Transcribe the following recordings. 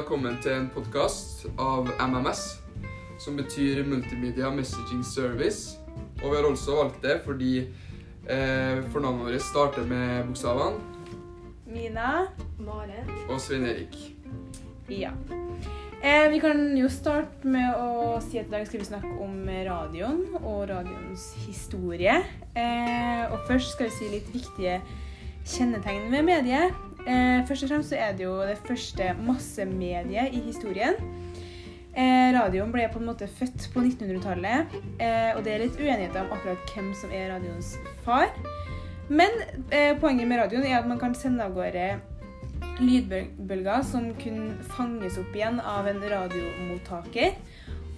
velkommen til en podkast av MMS, som betyr Multimedia Messaging Service. Og vi har også valgt det fordi eh, fornavnet vårt starter med bokstavene Mina. Maren. og Svein Erik. Ja. Eh, vi kan jo starte med å si at i dag skal vi snakke om radioen og radioens historie. Eh, og først skal vi si litt viktige kjennetegn ved mediet. Eh, først og fremst så er det jo det første massemediet i historien. Eh, radioen ble på en måte født på 1900-tallet, eh, og det er litt uenigheter om akkurat hvem som er radioens far. Men eh, poenget med radioen er at man kan sende av gårde lydbølger som kunne fanges opp igjen av en radiomottaker.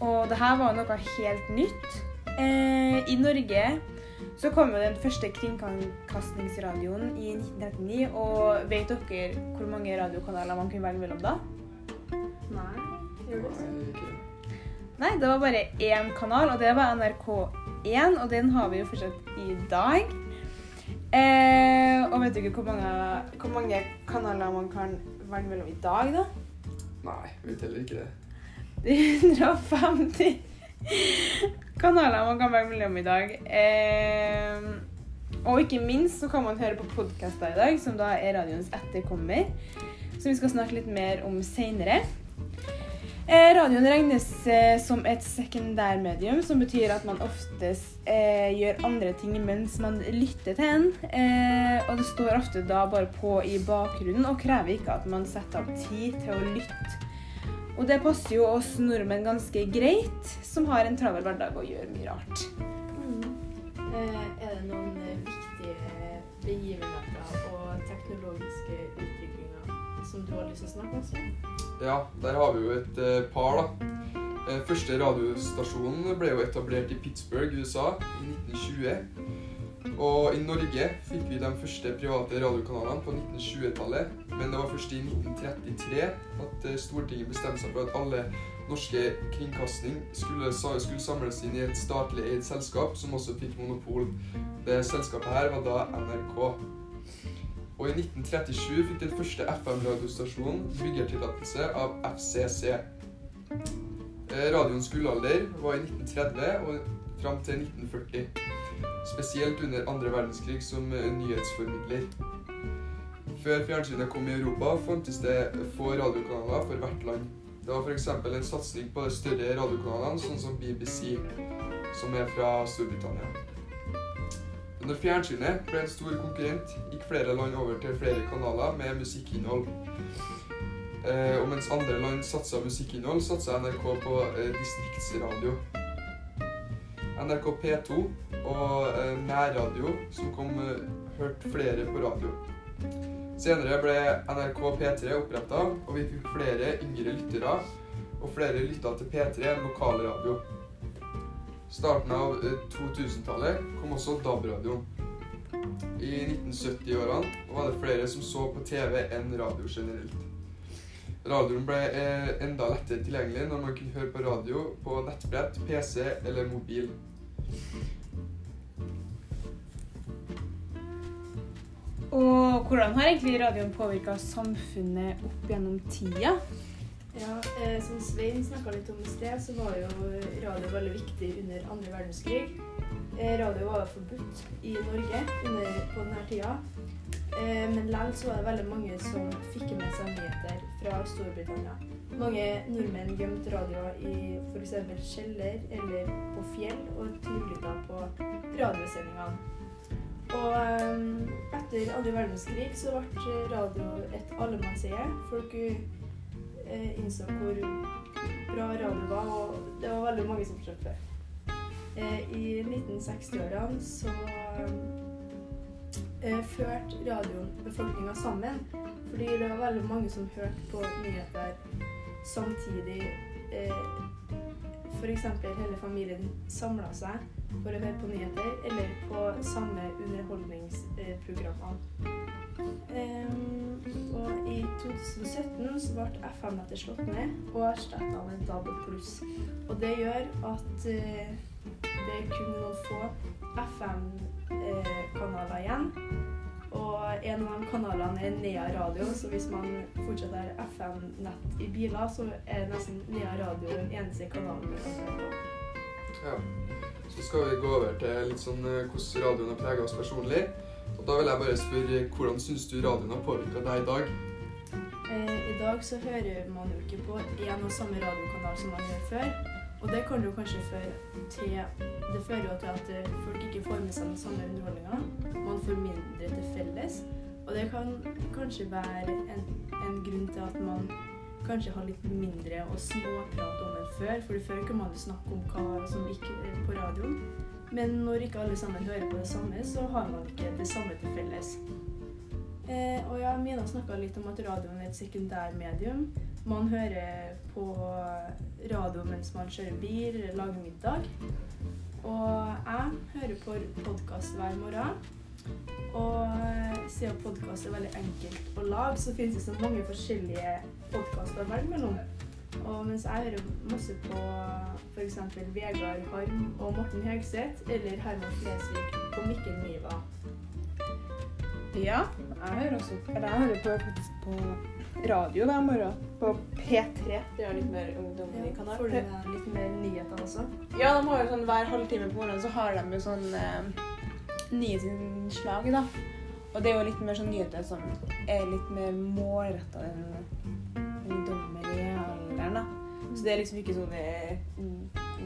Og det her var noe helt nytt. Eh, I Norge så kom jo den første kringkastingsradioen i 1939. Og vet dere hvor mange radiokanaler man kunne velge mellom da? Nei, det? Nei, det var bare én kanal, og det var NRK1. Og den har vi jo fortsatt i dag. Eh, og vet du ikke hvor mange, hvor mange kanaler man kan velge mellom i dag, da? Nei, vet heller ikke det. Det er 150 kanaler man kan velge mellom i dag. Eh, og ikke minst så kan man høre på podkaster i dag, som da er radioens etterkommer. Som vi skal snakke litt mer om seinere. Eh, radioen regnes eh, som et sekundærmedium, som betyr at man oftest eh, gjør andre ting mens man lytter til en. Eh, og det står ofte da bare på i bakgrunnen og krever ikke at man setter av tid til å lytte. Og det passer jo oss nordmenn ganske greit, som har en travel hverdag og gjør mye rart. Mm. er det noen eh, viktige begivenheter og teknologiske utviklinger som du har lyst til å snakke om? Ja, der har vi jo et eh, par, da. Eh, første radiostasjonen ble jo etablert i Pittsburgh, USA i 1920. Og i Norge fikk vi de første private radiokanalene på 1920-tallet. Men det var først i 1933 at eh, Stortinget bestemte seg for at alle norske kringkasting skulle, skulle samles inn i et statlig eid selskap som også fikk monopol. Det selskapet her var da NRK. Og i 1937 fikk den første FM-radiostasjonen byggertillatelse av FCC. Eh, Radioens gullalder var i 1930 og fram til 1940. Spesielt under andre verdenskrig som eh, nyhetsformidler. Før fjernsynet kom i Europa, fantes det få radiokanaler for hvert land. Det var f.eks. en satsing på de større radiokanalene, sånn som BBC, som er fra Storbritannia. Når fjernsynet ble en stor konkurrent, gikk flere land over til flere kanaler med musikkinnhold. Eh, og mens andre land satsa musikkinnhold, satsa NRK på eh, distriktsradio. NRK P2 og eh, nærradio, som kom eh, hørt flere på radio. Senere ble NRK P3 oppretta, og vi fikk flere yngre lyttere. Og flere lytta til P3 enn lokalradio. Starten av eh, 2000-tallet kom også DAB-radioen. I 1970-årene var det flere som så på TV enn radio generelt. Radioen ble eh, enda lettere tilgjengelig når man kunne høre på radio på nettbrett, PC eller mobil. Og hvordan har egentlig radioen påvirka samfunnet opp gjennom tida? Ja, eh, Som Svein snakka litt om i sted, så var jo radio veldig viktig under andre verdenskrig. Eh, radio var jo forbudt i Norge under, på denne tida. Eh, men likevel var det veldig mange som fikk med seg nyheter fra Storbritannia. Mange nordmenn gjemte radioer i f.eks. kjeller eller på fjell og tullytta på radiosendingene. Og eh, etter andre verdenskrig så ble radio et allemannseie. Folk eh, innså hvor bra radio var, og det var veldig mange som det. Eh, I 1960-årene så eh, førte radioen befolkninga sammen. Fordi det var veldig mange som hørte på nyheter samtidig. Eh, F.eks. hele familien samla seg for å høre på nyheter, eller på samme underholdningsprogrammene. Eh, og i 2017 så ble FM-nettet slått ned og erstatta en DAB pluss. Og det gjør at eh, det er kun noen få FM-kanaler igjen. Og en av de kanalene er Nea Radio, så hvis man fortsatt har FM-nett i biler, så er nesten Nea Radio den eneste kanalen man kan høre på. Ja. Så skal vi gå over til litt sånn eh, hvordan radioen har prega oss personlig. Og da vil jeg bare spørre hvordan syns du radioen har påvirka deg i dag? Eh, I dag så hører man jo ikke på én og samme radiokanal som man gjør før. Og det kan jo kanskje føre til Det fører jo til at folk ikke får med seg den samme underholdninga. Man får mindre til felles. Og det kan kanskje være en, en grunn til at man kanskje har litt mindre å småprate om enn før. For før kunne man jo snakke om hva som gikk på radioen. Men når ikke alle sammen hører på det samme, så har man ikke det samme til felles. Eh, og ja, Mina snakka litt om at radioen er et sekundærmedium. Man hører på radio mens man kjører bil eller lager middag. Og jeg hører på podkast hver morgen. Og eh, siden podkast er veldig enkelt å lage, så finnes det så mange forskjellige podkaster å velge mellom. Og mens jeg hører masse på f.eks. Vegard Harm og Morten Hegseth eller Herman Flesvig og Mikkel Niva. Ja, jeg hører også Eller jeg hører på, på radio hver morgen. På P3. Det er litt mer ungdommelig kanal. Får du med litt mer nyheter også? Ja, de har jo sånn hver halvtime på morgenen så har de jo sånn eh, nyhetsinnslag, da. Og det er jo litt mer sånn nyheter som er litt mer målretta den ungdommelige alderen, da. Så det er liksom ikke sånne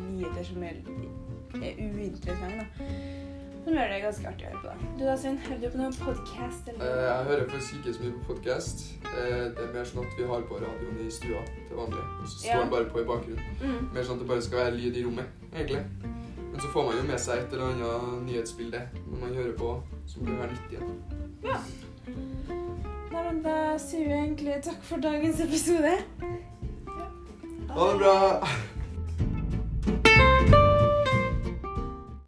nyheter som er, er uinteressante, da. Som gjør det ganske artig å høre på. da. Du da, Svein, hører du på noen podkast? Eh, jeg hører faktisk ikke så mye på podkast. det er mer sånn at vi har på radioen i stua til vanlig. Og så står Ja. den bare på i bakgrunnen. Mm. Mer sånn at det bare skal være lyd i rommet, egentlig. Men så får man jo med seg et eller annet nyhetsbilde når man hører på, som kan være nyttig. igjen. Ja. Nei, men da sier vi egentlig takk for dagens episode. Ha det bra!